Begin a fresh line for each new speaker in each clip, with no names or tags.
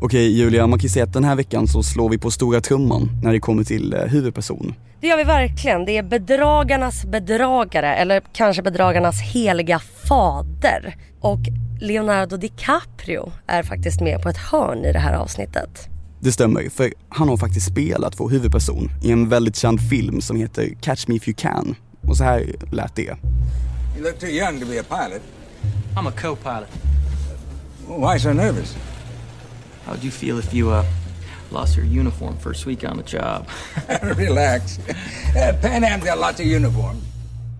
Okej Julia, man kan ju säga att den här veckan så slår vi på stora trumman när det kommer till eh, huvudperson.
Det gör vi verkligen. Det är bedragarnas bedragare eller kanske bedragarnas heliga fader. Och Leonardo DiCaprio är faktiskt med på ett hörn i det här avsnittet.
Det stämmer, för han har faktiskt spelat vår huvudperson i en väldigt känd film som heter Catch Me If You Can. Och så här lät det.
You look too young to be a pilot.
I'm a co-pilot.
Why so nervous?
How'd you feel if you uh, lost your uniform first week on the job?
Relax. Uh, Pan Am's got lots of uniforms.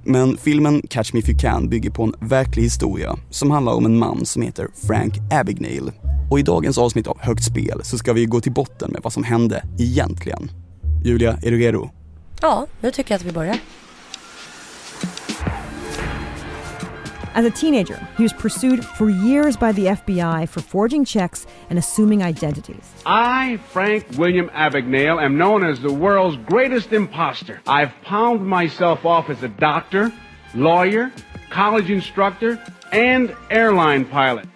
Men filmen Catch Me If You Can bygger på en verklig historia som handlar om en man som heter Frank Abagnale. Och i dagens avsnitt av Högt Spel så ska vi gå till botten med vad som hände egentligen. Julia, är du redo?
Ja, nu tycker jag att vi börjar.
As a teenager, he was pursued for years by the FBI for forging checks and assuming identities.
I, Frank William Abagnale, am known as the world's greatest imposter. I've palmed myself off as a doctor, lawyer, college instructor, and airline pilot.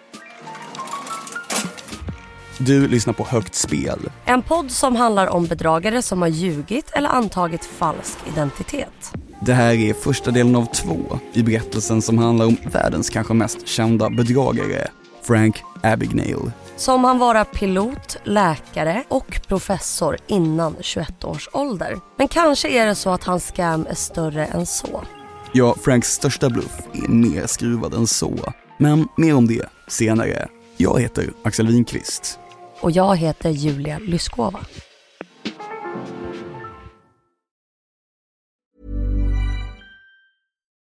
Du lyssnar på Högt Spel.
En podd som handlar om bedragare som har ljugit eller antagit falsk identitet.
Det här är första delen av två i berättelsen som handlar om världens kanske mest kända bedragare, Frank Abagnale.
Som han vara pilot, läkare och professor innan 21 års ålder. Men kanske är det så att hans scam är större än så.
Ja, Franks största bluff är mer skruvad än så. Men mer om det senare. Jag heter Axel Winqvist.
Och jag heter Julia Lyskova.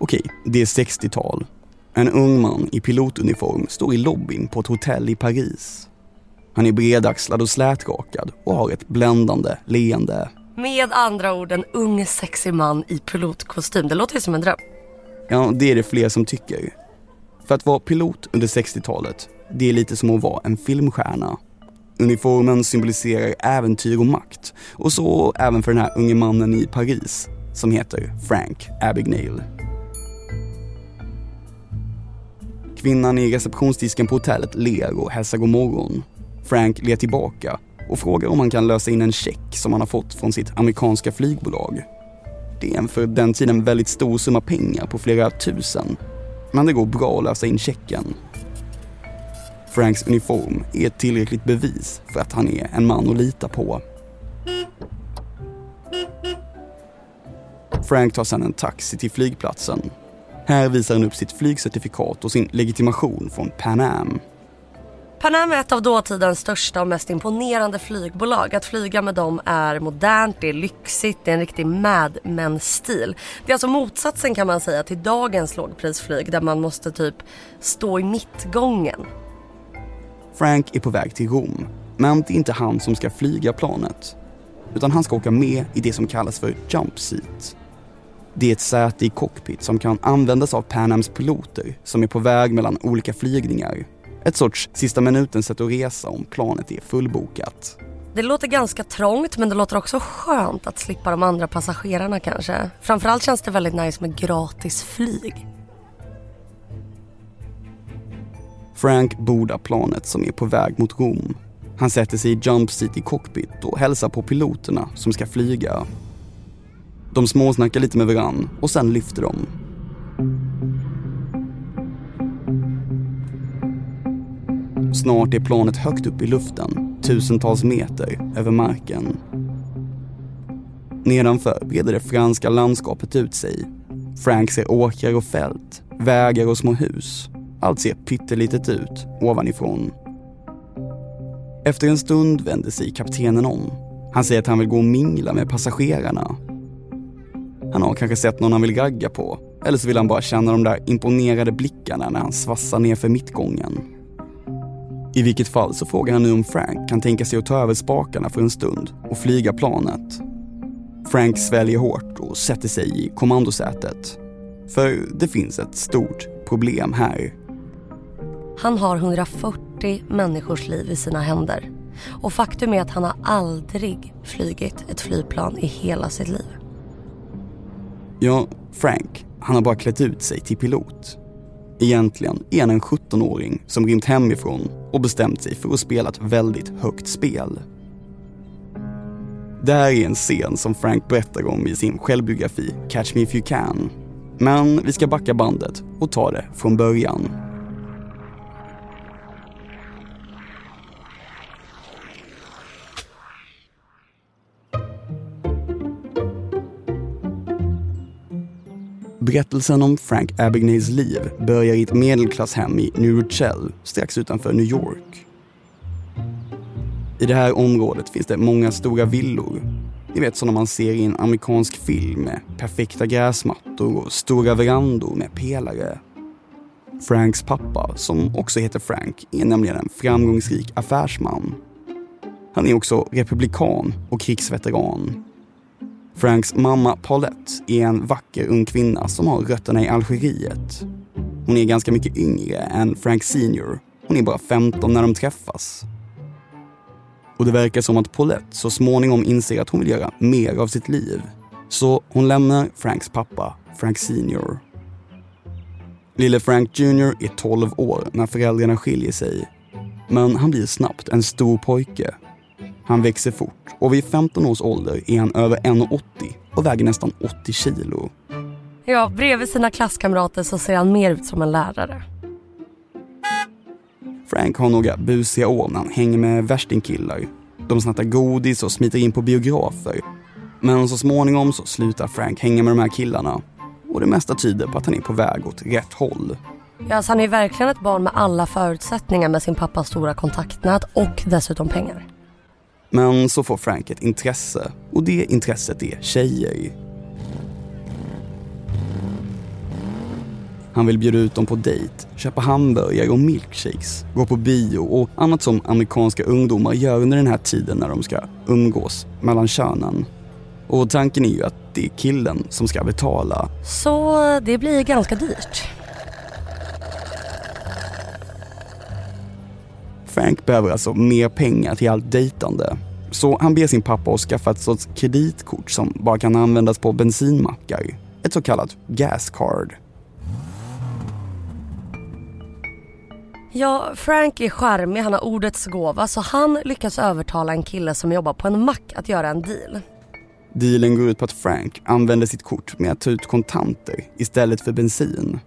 Okej, det är 60-tal. En ung man i pilotuniform står i lobbyn på ett hotell i Paris. Han är bredaxlad och slätrakad och har ett bländande leende.
Med andra ord en ung sexig man i pilotkostym. Det låter ju som en dröm.
Ja, det är det fler som tycker. För att vara pilot under 60-talet, det är lite som att vara en filmstjärna. Uniformen symboliserar äventyr och makt. Och så även för den här unge mannen i Paris som heter Frank Abagnale. Kvinnan i receptionsdisken på hotellet ler och hälsar god morgon. Frank ler tillbaka och frågar om han kan lösa in en check som han har fått från sitt amerikanska flygbolag. Det är en för den tiden väldigt stor summa pengar på flera tusen. Men det går bra att lösa in checken. Franks uniform är ett tillräckligt bevis för att han är en man att lita på. Frank tar sedan en taxi till flygplatsen. Här visar han upp sitt flygcertifikat och sin legitimation från Pan Am.
Pan Am är ett av dåtidens största och mest imponerande flygbolag. Att flyga med dem är modernt, det är lyxigt, det är en riktig Mad Men-stil. Det är alltså motsatsen kan man säga till dagens lågprisflyg där man måste typ stå i mittgången.
Frank är på väg till Rom, men det är inte han som ska flyga planet. Utan han ska åka med i det som kallas för jump seat. Det är ett säte i cockpit som kan användas av Pan Ams piloter som är på väg mellan olika flygningar. Ett sorts sista minuten sätt att resa om planet är fullbokat.
Det låter ganska trångt men det låter också skönt att slippa de andra passagerarna kanske. Framförallt känns det väldigt nice med gratis flyg.
Frank bordar planet som är på väg mot Rom. Han sätter sig i jump seat i cockpit och hälsar på piloterna som ska flyga. De småsnackar lite med varann och sen lyfter de. Snart är planet högt upp i luften, tusentals meter över marken. Nedanför breder det franska landskapet ut sig. Frank ser åkrar och fält, vägar och små hus. Allt ser pyttelitet ut ovanifrån. Efter en stund vänder sig kaptenen om. Han säger att han vill gå och mingla med passagerarna. Han har kanske sett någon han vill ragga på. Eller så vill han bara känna de där imponerade blickarna när han svassar ner för mittgången. I vilket fall så frågar han nu om Frank kan tänka sig att ta över spakarna för en stund och flyga planet. Frank sväljer hårt och sätter sig i kommandosätet. För det finns ett stort problem här.
Han har 140 människors liv i sina händer. Och faktum är att han har aldrig flygit ett flygplan i hela sitt liv.
Ja, Frank, han har bara klätt ut sig till pilot. Egentligen är han en 17-åring som rymt hemifrån och bestämt sig för att spela ett väldigt högt spel. Det här är en scen som Frank berättar om i sin självbiografi Catch Me If You Can. Men vi ska backa bandet och ta det från början. Berättelsen om Frank Abagnales liv börjar i ett medelklasshem i New Rochelle strax utanför New York. I det här området finns det många stora villor. Ni vet sådana man ser i en amerikansk film med perfekta gräsmattor och stora verandor med pelare. Franks pappa, som också heter Frank, är nämligen en framgångsrik affärsman. Han är också republikan och krigsveteran Franks mamma Paulette är en vacker ung kvinna som har rötterna i Algeriet. Hon är ganska mycket yngre än Frank Senior. Hon är bara 15 när de träffas. Och det verkar som att Paulette så småningom inser att hon vill göra mer av sitt liv. Så hon lämnar Franks pappa, Frank Senior. Lille Frank Jr är 12 år när föräldrarna skiljer sig. Men han blir snabbt en stor pojke han växer fort och vid 15 års ålder är han över 1,80 och väger nästan 80 kilo.
Ja, bredvid sina klasskamrater så ser han mer ut som en lärare.
Frank har några busiga år när han hänger med värstingkillar. De snattar godis och smiter in på biografer. Men så småningom så slutar Frank hänga med de här killarna. Och det mesta tyder på att han är på väg åt rätt håll.
Ja, alltså han är verkligen ett barn med alla förutsättningar med sin pappas stora kontaktnät och dessutom pengar.
Men så får Frank ett intresse och det intresset är tjejer. Han vill bjuda ut dem på dejt, köpa hamburgare och milkshakes, gå på bio och annat som amerikanska ungdomar gör under den här tiden när de ska umgås mellan könen. Och tanken är ju att det är killen som ska betala.
Så det blir ganska dyrt.
Frank behöver alltså mer pengar till allt dejtande. Så han ber sin pappa att skaffa ett sorts kreditkort som bara kan användas på bensinmackar. Ett så kallat gas card.
Ja, Frank är charmig, han har ordets gåva så han lyckas övertala en kille som jobbar på en mack att göra en deal.
Dealen går ut på att Frank använder sitt kort med att ta ut kontanter istället för bensin.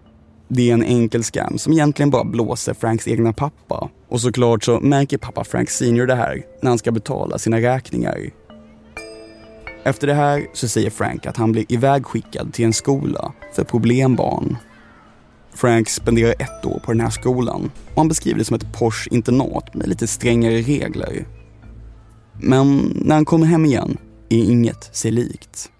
Det är en enkel scam som egentligen bara blåser Franks egna pappa. Och såklart så märker pappa Frank Senior det här när han ska betala sina räkningar. Efter det här så säger Frank att han blir ivägskickad till en skola för problembarn. Frank spenderar ett år på den här skolan och han beskriver det som ett Porsche internat med lite strängare regler. Men när han kommer hem igen är inget sig likt.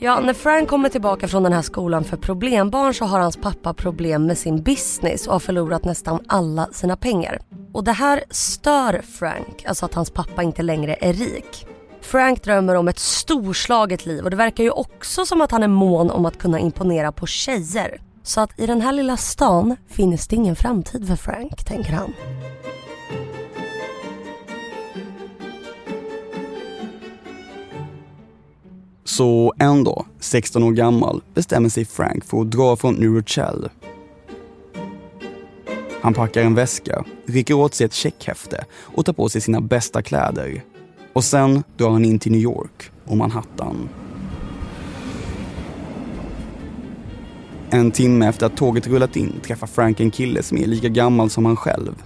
Ja, när Frank kommer tillbaka från den här skolan för problembarn så har hans pappa problem med sin business och har förlorat nästan alla sina pengar. Och det här stör Frank, alltså att hans pappa inte längre är rik. Frank drömmer om ett storslaget liv och det verkar ju också som att han är mån om att kunna imponera på tjejer. Så att i den här lilla stan finns det ingen framtid för Frank, tänker han.
Så en dag, 16 år gammal, bestämmer sig Frank för att dra från New Rochelle. Han packar en väska, rycker åt sig ett checkhäfte och tar på sig sina bästa kläder. Och sen drar han in till New York och Manhattan. En timme efter att tåget rullat in träffar Frank en kille som är lika gammal som han själv.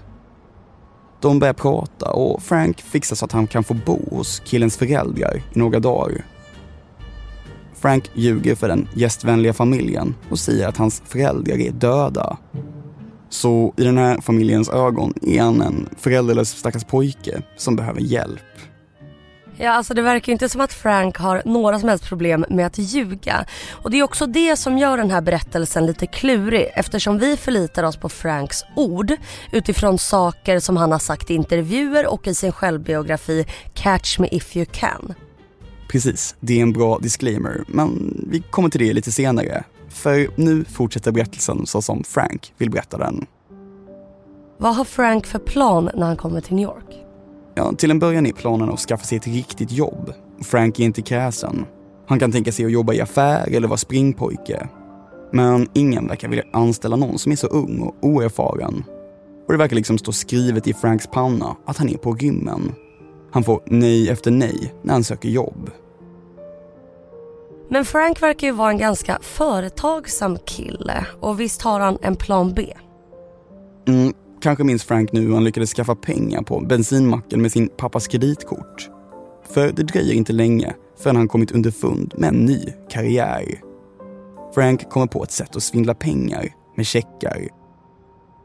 De börjar prata och Frank fixar så att han kan få bo hos killens föräldrar i några dagar. Frank ljuger för den gästvänliga familjen och säger att hans föräldrar är döda. Så i den här familjens ögon är han en föräldralös stackars pojke som behöver hjälp.
Ja, alltså det verkar inte som att Frank har några som helst problem med att ljuga. Och det är också det som gör den här berättelsen lite klurig eftersom vi förlitar oss på Franks ord utifrån saker som han har sagt i intervjuer och i sin självbiografi Catch me if you can.
Precis, det är en bra disclaimer, men vi kommer till det lite senare. För nu fortsätter berättelsen så som Frank vill berätta den.
Vad har Frank för plan när han kommer till New York?
Ja, till en början är planen att skaffa sig ett riktigt jobb. Frank är inte kräsen. Han kan tänka sig att jobba i affär eller vara springpojke. Men ingen verkar vilja anställa någon som är så ung och oerfaren. Och det verkar liksom stå skrivet i Franks panna att han är på rymmen. Han får nej efter nej när han söker jobb.
Men Frank verkar ju vara en ganska företagsam kille och visst har han en plan B?
Mm, kanske minns Frank nu hur han lyckades skaffa pengar på bensinmacken med sin pappas kreditkort. För det dröjer inte länge förrän han kommit underfund med en ny karriär. Frank kommer på ett sätt att svindla pengar med checkar.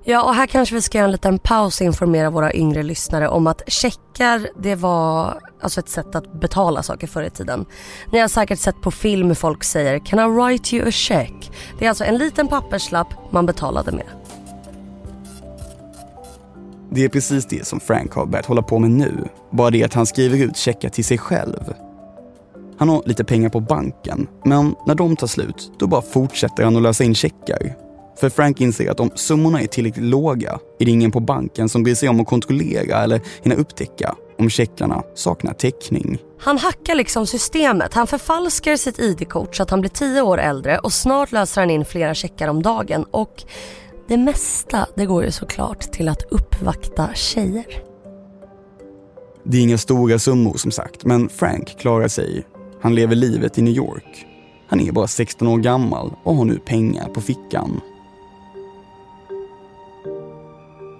Ja, och här kanske vi ska göra en liten paus och informera våra yngre lyssnare om att checkar, det var alltså ett sätt att betala saker förr i tiden. Ni har säkert sett på film hur folk säger “Can I write you a check?” Det är alltså en liten papperslapp man betalade med.
Det är precis det som Frank har börjat hålla på med nu. Bara det att han skriver ut checkar till sig själv. Han har lite pengar på banken, men när de tar slut, då bara fortsätter han att lösa in checkar. För Frank inser att om summorna är tillräckligt låga är det ingen på banken som bryr sig om att kontrollera eller hinna upptäcka om checkarna saknar täckning.
Han hackar liksom systemet. Han förfalskar sitt ID-kort så att han blir tio år äldre och snart löser han in flera checkar om dagen. Och det mesta det går ju såklart till att uppvakta tjejer.
Det är inga stora summor som sagt, men Frank klarar sig. Han lever livet i New York. Han är bara 16 år gammal och har nu pengar på fickan.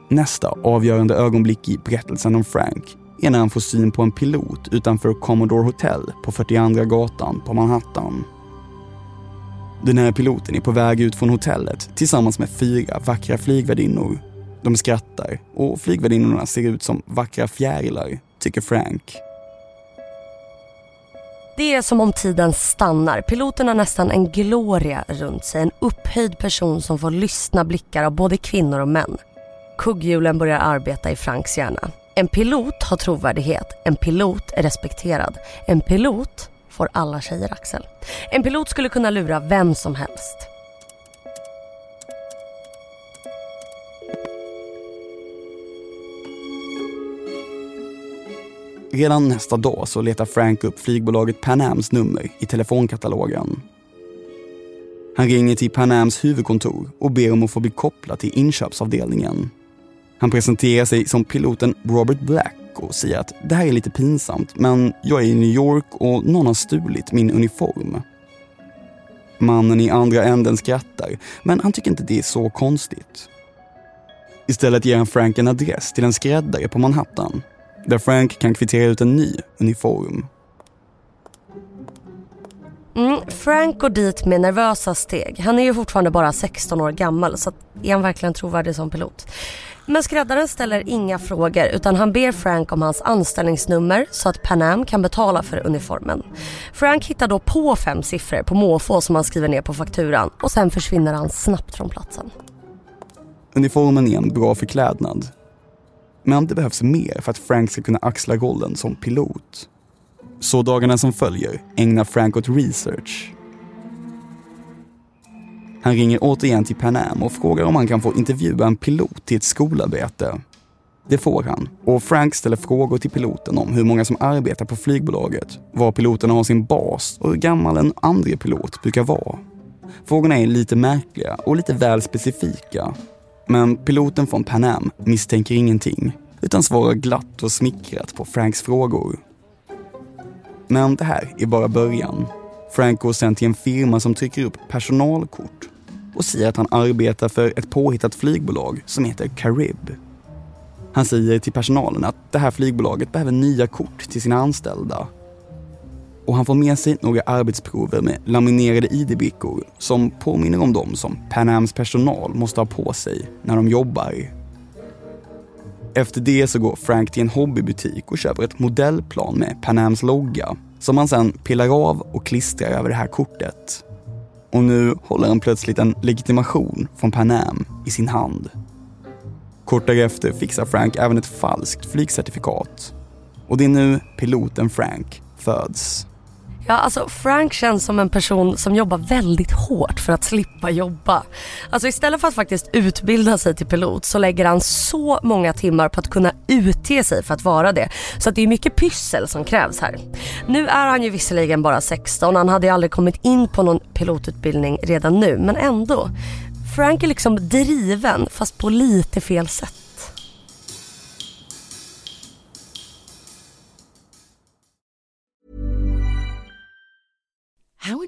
Nästa avgörande ögonblick i berättelsen om Frank är när han får syn på en pilot utanför Commodore Hotel på 42 gatan på Manhattan. Den här piloten är på väg ut från hotellet tillsammans med fyra vackra flygvärdinnor. De skrattar och flygvärdinnorna ser ut som vackra fjärilar, tycker Frank.
Det är som om tiden stannar. Piloten har nästan en gloria runt sig. En upphöjd person som får lyssna blickar av både kvinnor och män. Kugghjulen börjar arbeta i Franks hjärna. En pilot har trovärdighet. En pilot är respekterad. En pilot får alla tjejer Axel. En pilot skulle kunna lura vem som helst.
Redan nästa dag så letar Frank upp flygbolaget Pan Ams nummer i telefonkatalogen. Han ringer till Pan Ams huvudkontor och ber om att få bli kopplad till inköpsavdelningen. Han presenterar sig som piloten Robert Black och säger att det här är lite pinsamt men jag är i New York och någon har stulit min uniform. Mannen i andra änden skrattar men han tycker inte det är så konstigt. Istället ger han Frank en adress till en skräddare på Manhattan där Frank kan kvittera ut en ny uniform.
Frank går dit med nervösa steg. Han är ju fortfarande bara 16 år gammal så är han verkligen trovärdig som pilot? Men skräddaren ställer inga frågor utan han ber Frank om hans anställningsnummer så att Pan Am kan betala för uniformen. Frank hittar då på fem siffror på måfå som han skriver ner på fakturan och sen försvinner han snabbt från platsen.
Uniformen är en bra förklädnad. Men det behövs mer för att Frank ska kunna axla rollen som pilot. Så dagarna som följer ägnar Frank åt research. Han ringer återigen till Pan Am och frågar om han kan få intervjua en pilot till ett skolarbete. Det får han och Frank ställer frågor till piloten om hur många som arbetar på flygbolaget, var piloterna har sin bas och hur gammal en andre pilot brukar vara. Frågorna är lite märkliga och lite väl specifika. Men piloten från Pan Am misstänker ingenting utan svarar glatt och smickrat på Franks frågor. Men det här är bara början. Frank går sen till en firma som trycker upp personalkort och säger att han arbetar för ett påhittat flygbolag som heter Carib. Han säger till personalen att det här flygbolaget behöver nya kort till sina anställda. Och han får med sig några arbetsprover med laminerade ID-brickor som påminner om de som Pan Ams personal måste ha på sig när de jobbar. Efter det så går Frank till en hobbybutik och köper ett modellplan med Pan Ams logga som han sen pillar av och klistrar över det här kortet. Och nu håller han plötsligt en legitimation från Pan Am i sin hand. Kort därefter fixar Frank även ett falskt flygcertifikat. Och det är nu piloten Frank föds.
Ja, alltså Frank känns som en person som jobbar väldigt hårt för att slippa jobba. Alltså istället för att faktiskt utbilda sig till pilot så lägger han så många timmar på att kunna utge sig för att vara det. Så att det är mycket pyssel som krävs här. Nu är han ju visserligen bara 16, han hade ju aldrig kommit in på någon pilotutbildning redan nu, men ändå. Frank är liksom driven fast på lite fel sätt.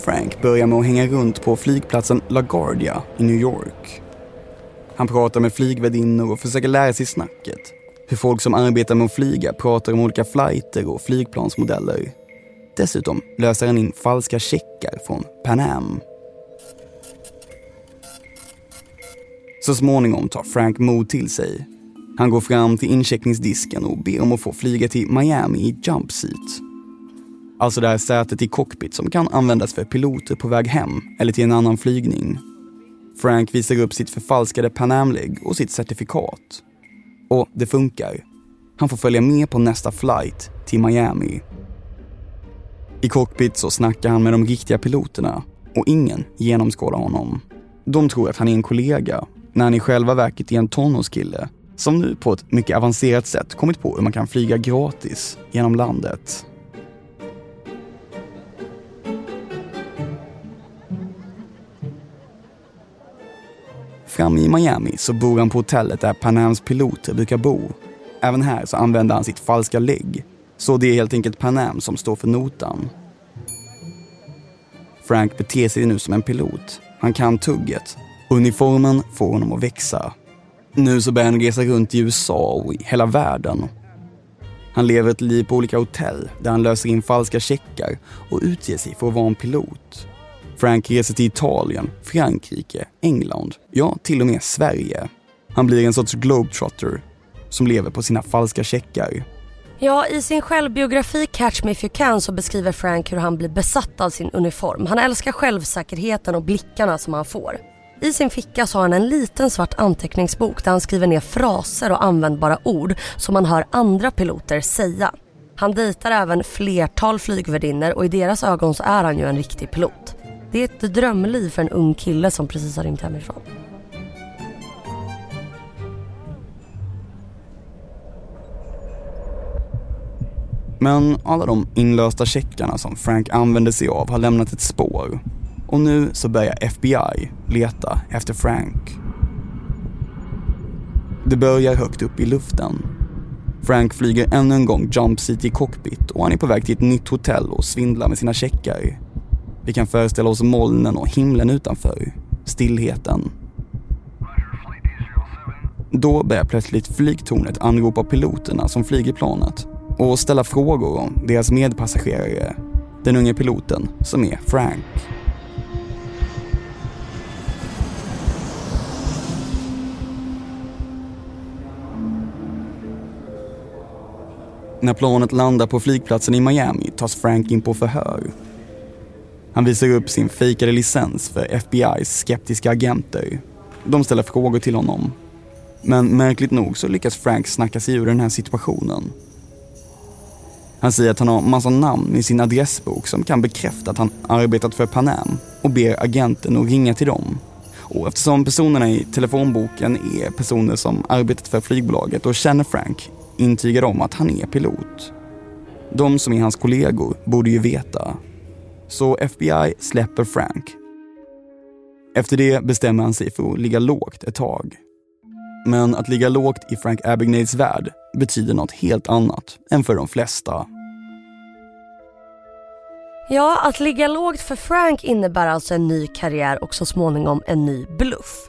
Frank börjar med att hänga runt på flygplatsen LaGuardia i New York. Han pratar med flygvärdinnor och försöker lära sig snacket. Hur folk som arbetar med att flyga pratar om olika flighter och flygplansmodeller. Dessutom löser han in falska checkar från Pan Am. Så småningom tar Frank mod till sig. Han går fram till incheckningsdisken och ber om att få flyga till Miami i jump seat. Alltså det här sätet i cockpit som kan användas för piloter på väg hem eller till en annan flygning. Frank visar upp sitt förfalskade Pan Am-lägg och sitt certifikat. Och det funkar. Han får följa med på nästa flight till Miami. I cockpit så snackar han med de riktiga piloterna och ingen genomskådar honom. De tror att han är en kollega, när han i själva verket är en tonårskille som nu på ett mycket avancerat sätt kommit på hur man kan flyga gratis genom landet. Framme i Miami så bor han på hotellet där Pan Ams piloter brukar bo. Även här så använder han sitt falska ligg. Så det är helt enkelt Pan Am som står för notan. Frank beter sig nu som en pilot. Han kan tugget. Uniformen får honom att växa. Nu så börjar han resa runt i USA och i hela världen. Han lever ett liv på olika hotell där han löser in falska checkar och utger sig för att vara en pilot. Frank reser till Italien, Frankrike, England, ja till och med Sverige. Han blir en sorts globetrotter som lever på sina falska checkar.
Ja, i sin självbiografi Catch Me If You Can så beskriver Frank hur han blir besatt av sin uniform. Han älskar självsäkerheten och blickarna som han får. I sin ficka så har han en liten svart anteckningsbok där han skriver ner fraser och användbara ord som man hör andra piloter säga. Han dejtar även flertal flygvärdinnor och i deras ögon så är han ju en riktig pilot. Det är ett drömliv för en ung kille som precis har rymt hemifrån.
Men alla de inlösta checkarna som Frank använde sig av har lämnat ett spår. Och nu så börjar FBI leta efter Frank. Det börjar högt upp i luften. Frank flyger ännu en gång Jump City Cockpit och han är på väg till ett nytt hotell och svindlar med sina checkar. Vi kan föreställa oss molnen och himlen utanför. Stillheten. Då börjar plötsligt flygtornet anropa piloterna som flyger planet och ställa frågor om deras medpassagerare, den unge piloten som är Frank. När planet landar på flygplatsen i Miami tas Frank in på förhör. Han visar upp sin fejkade licens för FBI's skeptiska agenter. De ställer frågor till honom. Men märkligt nog så lyckas Frank snacka sig ur den här situationen. Han säger att han har massa namn i sin adressbok som kan bekräfta att han arbetat för Pan och ber agenten att ringa till dem. Och eftersom personerna i telefonboken är personer som arbetat för flygbolaget och känner Frank intygar de att han är pilot. De som är hans kollegor borde ju veta. Så FBI släpper Frank. Efter det bestämmer han sig för att ligga lågt ett tag. Men att ligga lågt i Frank Abagnales värld betyder något helt annat än för de flesta.
Ja, att ligga lågt för Frank innebär alltså en ny karriär och så småningom en ny bluff.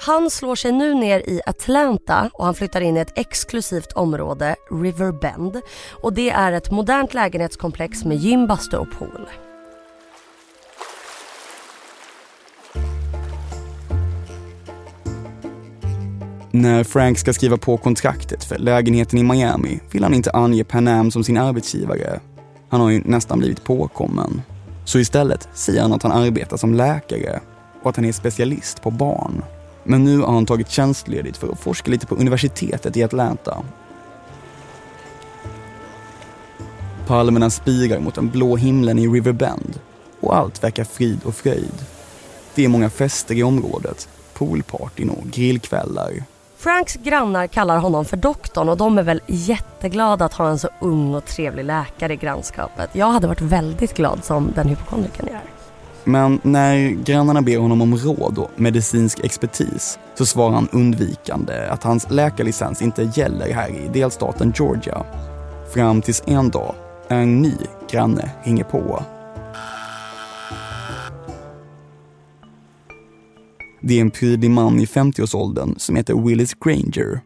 Han slår sig nu ner i Atlanta och han flyttar in i ett exklusivt område, River Bend. Och det är ett modernt lägenhetskomplex med gym, bastu och pool.
När Frank ska skriva på kontraktet för lägenheten i Miami vill han inte ange Pan Am som sin arbetsgivare. Han har ju nästan blivit påkommen. Så istället säger han att han arbetar som läkare och att han är specialist på barn. Men nu har han tagit tjänstledigt för att forska lite på universitetet i Atlanta. Palmerna spirar mot den blå himlen i River Bend och allt verkar frid och fröjd. Det är många fester i området, poolpartyn och grillkvällar.
Franks grannar kallar honom för doktorn och de är väl jätteglada att ha en så ung och trevlig läkare i grannskapet. Jag hade varit väldigt glad som den hypokondrikern jag är.
Men när grannarna ber honom om råd och medicinsk expertis så svarar han undvikande att hans läkarlicens inte gäller här i delstaten Georgia. Fram tills en dag en ny granne ringer på. Det är en prydlig man i 50-årsåldern som heter Willis Granger.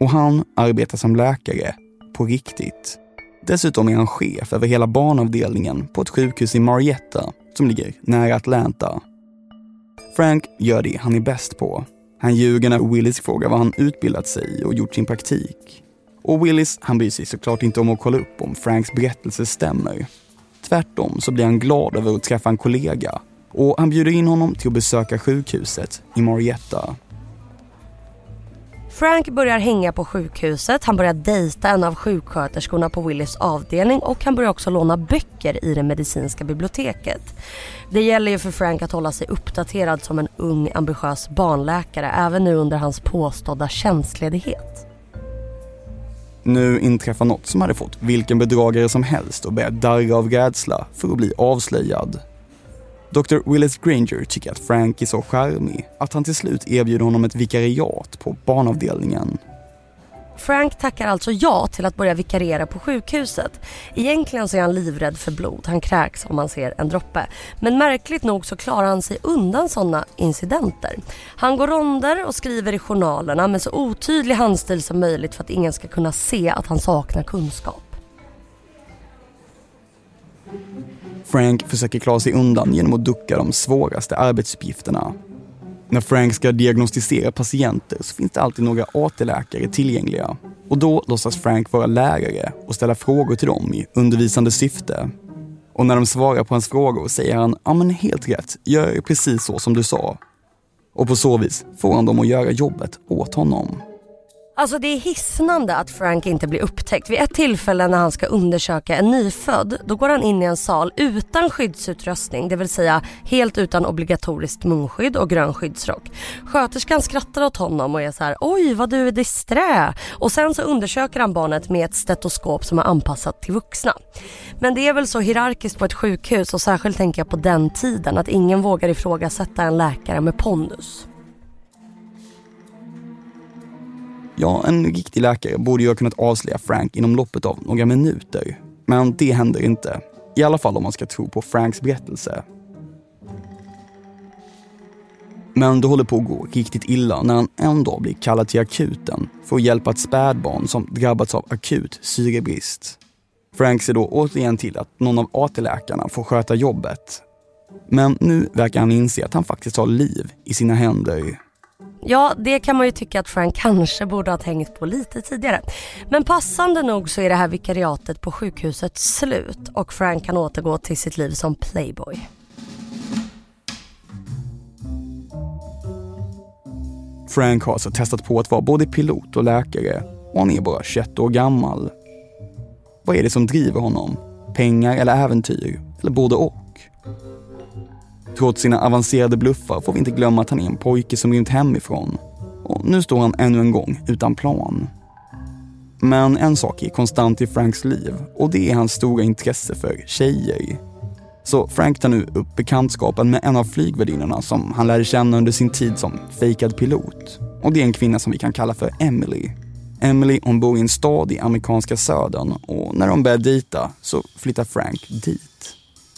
Och han arbetar som läkare, på riktigt. Dessutom är han chef över hela barnavdelningen på ett sjukhus i Marietta som ligger nära Atlanta. Frank gör det han är bäst på. Han ljuger när Willis frågar vad han utbildat sig och gjort sin praktik. Och Willis, han bryr sig såklart inte om att kolla upp om Franks berättelse stämmer. Tvärtom så blir han glad över att träffa en kollega och han bjuder in honom till att besöka sjukhuset i Marietta.
Frank börjar hänga på sjukhuset, han börjar dejta en av sjuksköterskorna på Willys avdelning och han börjar också låna böcker i det medicinska biblioteket. Det gäller ju för Frank att hålla sig uppdaterad som en ung ambitiös barnläkare även nu under hans påstådda tjänstledighet.
Nu inträffar något som hade fått vilken bedragare som helst att börja darra av rädsla för att bli avslöjad. Dr. Willis Granger tycker att Frank är så charmig att han till slut erbjuder honom ett vikariat på barnavdelningen.
Frank tackar alltså ja till att börja vikariera på sjukhuset. Egentligen så är han livrädd för blod, han kräks om han ser en droppe. Men märkligt nog så klarar han sig undan sådana incidenter. Han går ronder och skriver i journalerna med så otydlig handstil som möjligt för att ingen ska kunna se att han saknar kunskap.
Frank försöker klara sig undan genom att ducka de svåraste arbetsuppgifterna. När Frank ska diagnostisera patienter så finns det alltid några AT-läkare tillgängliga. Och då låtsas Frank vara lärare och ställa frågor till dem i undervisande syfte. Och när de svarar på hans frågor säger han, ja men helt rätt, gör precis så som du sa. Och på så vis får han dem att göra jobbet åt honom.
Alltså det är hisnande att Frank inte blir upptäckt. Vid ett tillfälle när han ska undersöka en nyfödd, då går han in i en sal utan skyddsutrustning, det vill säga helt utan obligatoriskt munskydd och grön skyddsrock. Sköterskan skrattar åt honom och är så här: oj vad du är disträ. Och sen så undersöker han barnet med ett stetoskop som är anpassat till vuxna. Men det är väl så hierarkiskt på ett sjukhus och särskilt tänker jag på den tiden att ingen vågar ifrågasätta en läkare med pondus.
Ja, en riktig läkare borde ju ha kunnat avslöja Frank inom loppet av några minuter. Men det händer inte. I alla fall om man ska tro på Franks berättelse. Men det håller på att gå riktigt illa när han en dag blir kallad till akuten för att hjälpa ett spädbarn som drabbats av akut syrebrist. Frank ser då återigen till att någon av AT-läkarna får sköta jobbet. Men nu verkar han inse att han faktiskt har liv i sina händer
Ja, det kan man ju tycka att Frank kanske borde ha tänkt på lite tidigare. Men passande nog så är det här vikariatet på sjukhuset slut och Frank kan återgå till sitt liv som playboy.
Frank har alltså testat på att vara både pilot och läkare och han är bara 21 år gammal. Vad är det som driver honom? Pengar eller äventyr? Eller både och? Trots sina avancerade bluffar får vi inte glömma att han är en pojke som rymt hemifrån. Och nu står han ännu en gång utan plan. Men en sak är konstant i Franks liv och det är hans stora intresse för tjejer. Så Frank tar nu upp bekantskapen med en av flygvärdinnorna som han lärde känna under sin tid som fejkad pilot. Och det är en kvinna som vi kan kalla för Emily. Emily hon bor i en stad i amerikanska södern och när de börjar dejta så flyttar Frank dit.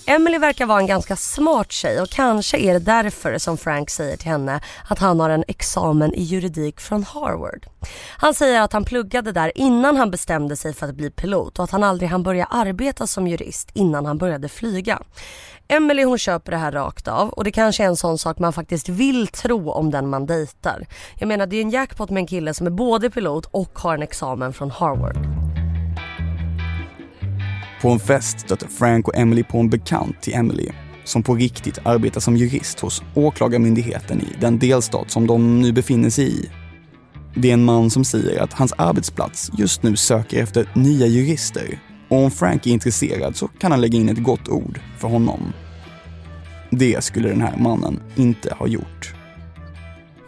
Emily verkar vara en ganska smart tjej och kanske är det därför som Frank säger till henne att han har en examen i juridik från Harvard. Han säger att han pluggade där innan han bestämde sig för att bli pilot och att han aldrig hann börja arbeta som jurist innan han började flyga. Emily hon köper det här rakt av och det kanske är en sån sak man faktiskt vill tro om den man dejtar. Jag menar det är en jackpot med en kille som är både pilot och har en examen från Harvard.
På en fest stöter Frank och Emily på en bekant till Emily som på riktigt arbetar som jurist hos Åklagarmyndigheten i den delstat som de nu befinner sig i. Det är en man som säger att hans arbetsplats just nu söker efter nya jurister och om Frank är intresserad så kan han lägga in ett gott ord för honom. Det skulle den här mannen inte ha gjort.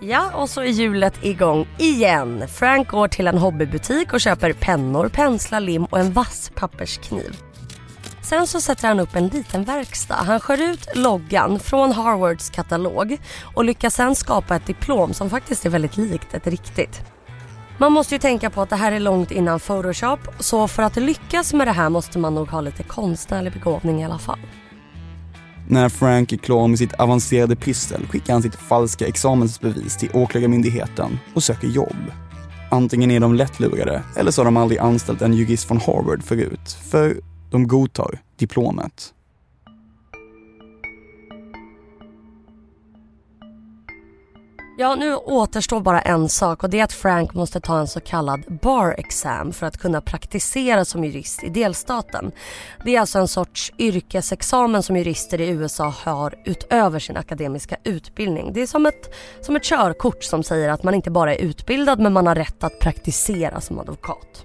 Ja, och så är hjulet igång igen. Frank går till en hobbybutik och köper pennor, penslar, lim och en vass papperskniv. Sen så sätter han upp en liten verkstad. Han skär ut loggan från Harvards katalog och lyckas sen skapa ett diplom som faktiskt är väldigt likt ett riktigt. Man måste ju tänka på att det här är långt innan Photoshop så för att lyckas med det här måste man nog ha lite konstnärlig begåvning i alla fall.
När Frank är klar med sitt avancerade pyssel skickar han sitt falska examensbevis till Åklagarmyndigheten och söker jobb. Antingen är de lättlurade eller så har de aldrig anställt en jurist från Harvard förut, för de godtar diplomet.
Ja, nu återstår bara en sak och det är att Frank måste ta en så kallad bar exam för att kunna praktisera som jurist i delstaten. Det är alltså en sorts yrkesexamen som jurister i USA har utöver sin akademiska utbildning. Det är som ett, som ett körkort som säger att man inte bara är utbildad men man har rätt att praktisera som advokat.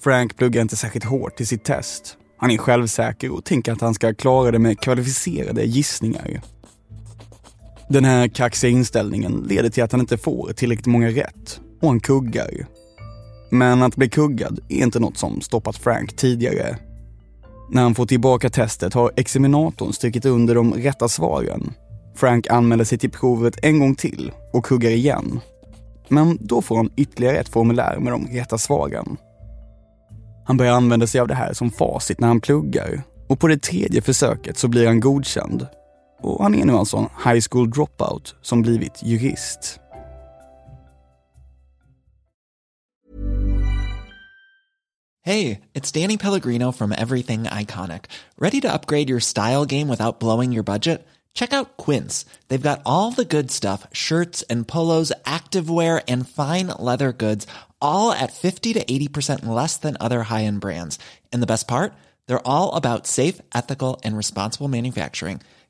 Frank pluggar inte särskilt hårt i sitt test. Han är självsäker och tänker att han ska klara det med kvalificerade gissningar. Den här kaxiga inställningen leder till att han inte får tillräckligt många rätt och han kuggar. Men att bli kuggad är inte något som stoppat Frank tidigare. När han får tillbaka testet har examinatorn strukit under de rätta svaren. Frank anmäler sig till provet en gång till och kuggar igen. Men då får han ytterligare ett formulär med de rätta svaren. Han börjar använda sig av det här som facit när han pluggar och på det tredje försöket så blir han godkänd och han är nu alltså en high school dropout som blivit jurist.
Hey, it's Danny Pellegrino from Everything Iconic. Ready to upgrade your style game without blowing your budget? Check out Quince. They've got all the good stuff, shirts and polos, activewear and fine leather goods, all at 50 to 80% less than other high-end brands. And the best part? They're all about safe, ethical and responsible manufacturing.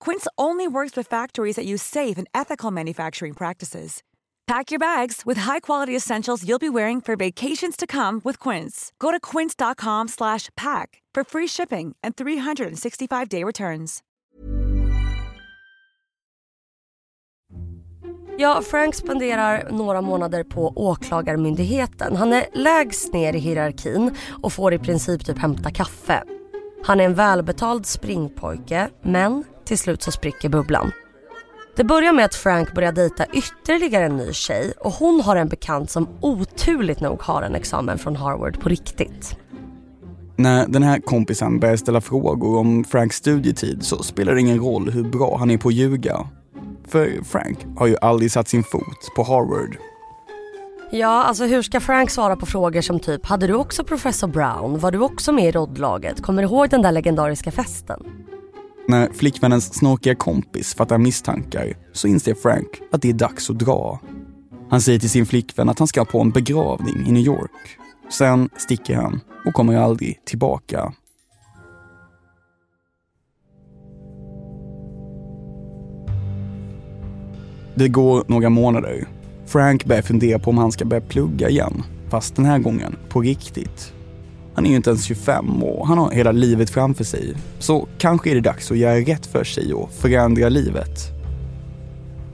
Quince only works with factories that use safe and ethical manufacturing practices. Pack your bags with high-quality essentials you'll be wearing for vacations to come with Quince. Go to quince.com/pack for free shipping and 365-day returns.
Ja, Frank spenderar några månader på åklagarmyndigheten. Han är lägst ner i hierarkin och får i princip typ hämta kaffe. Han är en välbetald springpojke, men till slut så spricker bubblan. Det börjar med att Frank börjar dejta ytterligare en ny tjej och hon har en bekant som oturligt nog har en examen från Harvard på riktigt.
När den här kompisen börjar ställa frågor om Franks studietid så spelar det ingen roll hur bra han är på att ljuga. För Frank har ju aldrig satt sin fot på Harvard.
Ja, alltså hur ska Frank svara på frågor som typ Hade du också professor Brown? Var du också med i roddlaget? Kommer du ihåg den där legendariska festen?
När flickvännens snorkiga kompis fattar misstankar så inser Frank att det är dags att dra. Han säger till sin flickvän att han ska på en begravning i New York. Sen sticker han och kommer aldrig tillbaka. Det går några månader. Frank börjar fundera på om han ska börja plugga igen. Fast den här gången på riktigt. Han är ju inte ens 25 och han har hela livet framför sig. Så kanske är det dags att göra rätt för sig och förändra livet.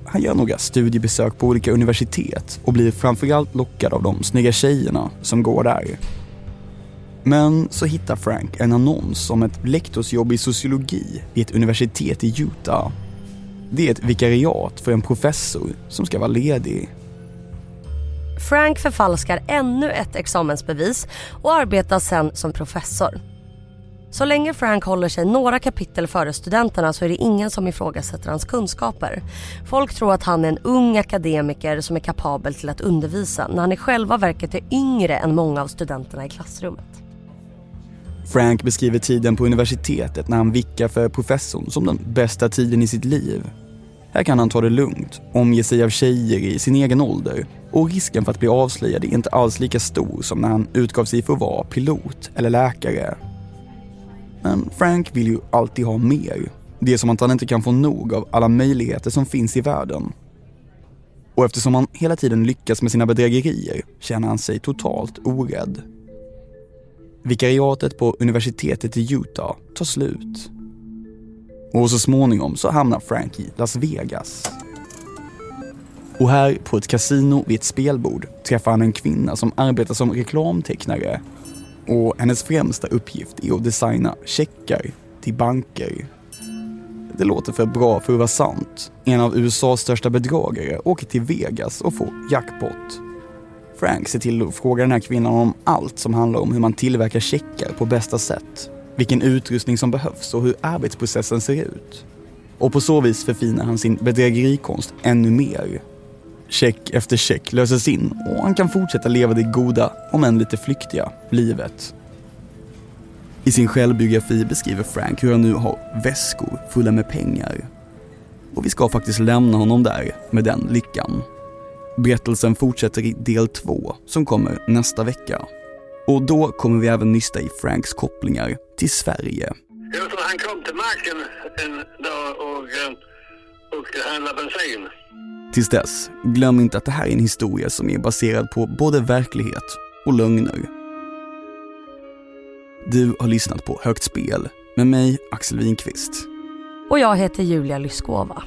Han gör några studiebesök på olika universitet och blir framförallt lockad av de snygga tjejerna som går där. Men så hittar Frank en annons om ett lektorsjobb i sociologi vid ett universitet i Utah. Det är ett vikariat för en professor som ska vara ledig.
Frank förfalskar ännu ett examensbevis och arbetar sen som professor. Så länge Frank håller sig några kapitel före studenterna så är det ingen som ifrågasätter hans kunskaper. Folk tror att han är en ung akademiker som är kapabel till att undervisa när han i själva verket är yngre än många av studenterna i klassrummet.
Frank beskriver tiden på universitetet när han vickar för professorn som den bästa tiden i sitt liv. Här kan han ta det lugnt, omge sig av tjejer i sin egen ålder och risken för att bli avslöjad är inte alls lika stor som när han utgav sig för att vara pilot eller läkare. Men Frank vill ju alltid ha mer. Det är som att han inte kan få nog av alla möjligheter som finns i världen. Och eftersom han hela tiden lyckas med sina bedrägerier känner han sig totalt orädd. Vikariatet på universitetet i Utah tar slut. Och så småningom så hamnar Frank i Las Vegas. Och här på ett kasino vid ett spelbord träffar han en kvinna som arbetar som reklamtecknare. Och hennes främsta uppgift är att designa checkar till banker. Det låter för bra för att vara sant. En av USAs största bedragare åker till Vegas och får jackpot. Frank ser till att fråga den här kvinnan om allt som handlar om hur man tillverkar checkar på bästa sätt. Vilken utrustning som behövs och hur arbetsprocessen ser ut. Och på så vis förfinar han sin bedrägerikonst ännu mer. Check efter check löses in och han kan fortsätta leva det goda, om än lite flyktiga, livet. I sin självbiografi beskriver Frank hur han nu har väskor fulla med pengar. Och vi ska faktiskt lämna honom där med den lyckan. Berättelsen fortsätter i del två som kommer nästa vecka. Och då kommer vi även nysta i Franks kopplingar till Sverige.
Just han kom till macken en dag och, eh, och skulle handla bensin.
Tills dess, glöm inte att det här är en historia som är baserad på både verklighet och lögner. Du har lyssnat på Högt spel med mig, Axel Winqvist.
Och jag heter Julia Lyskova.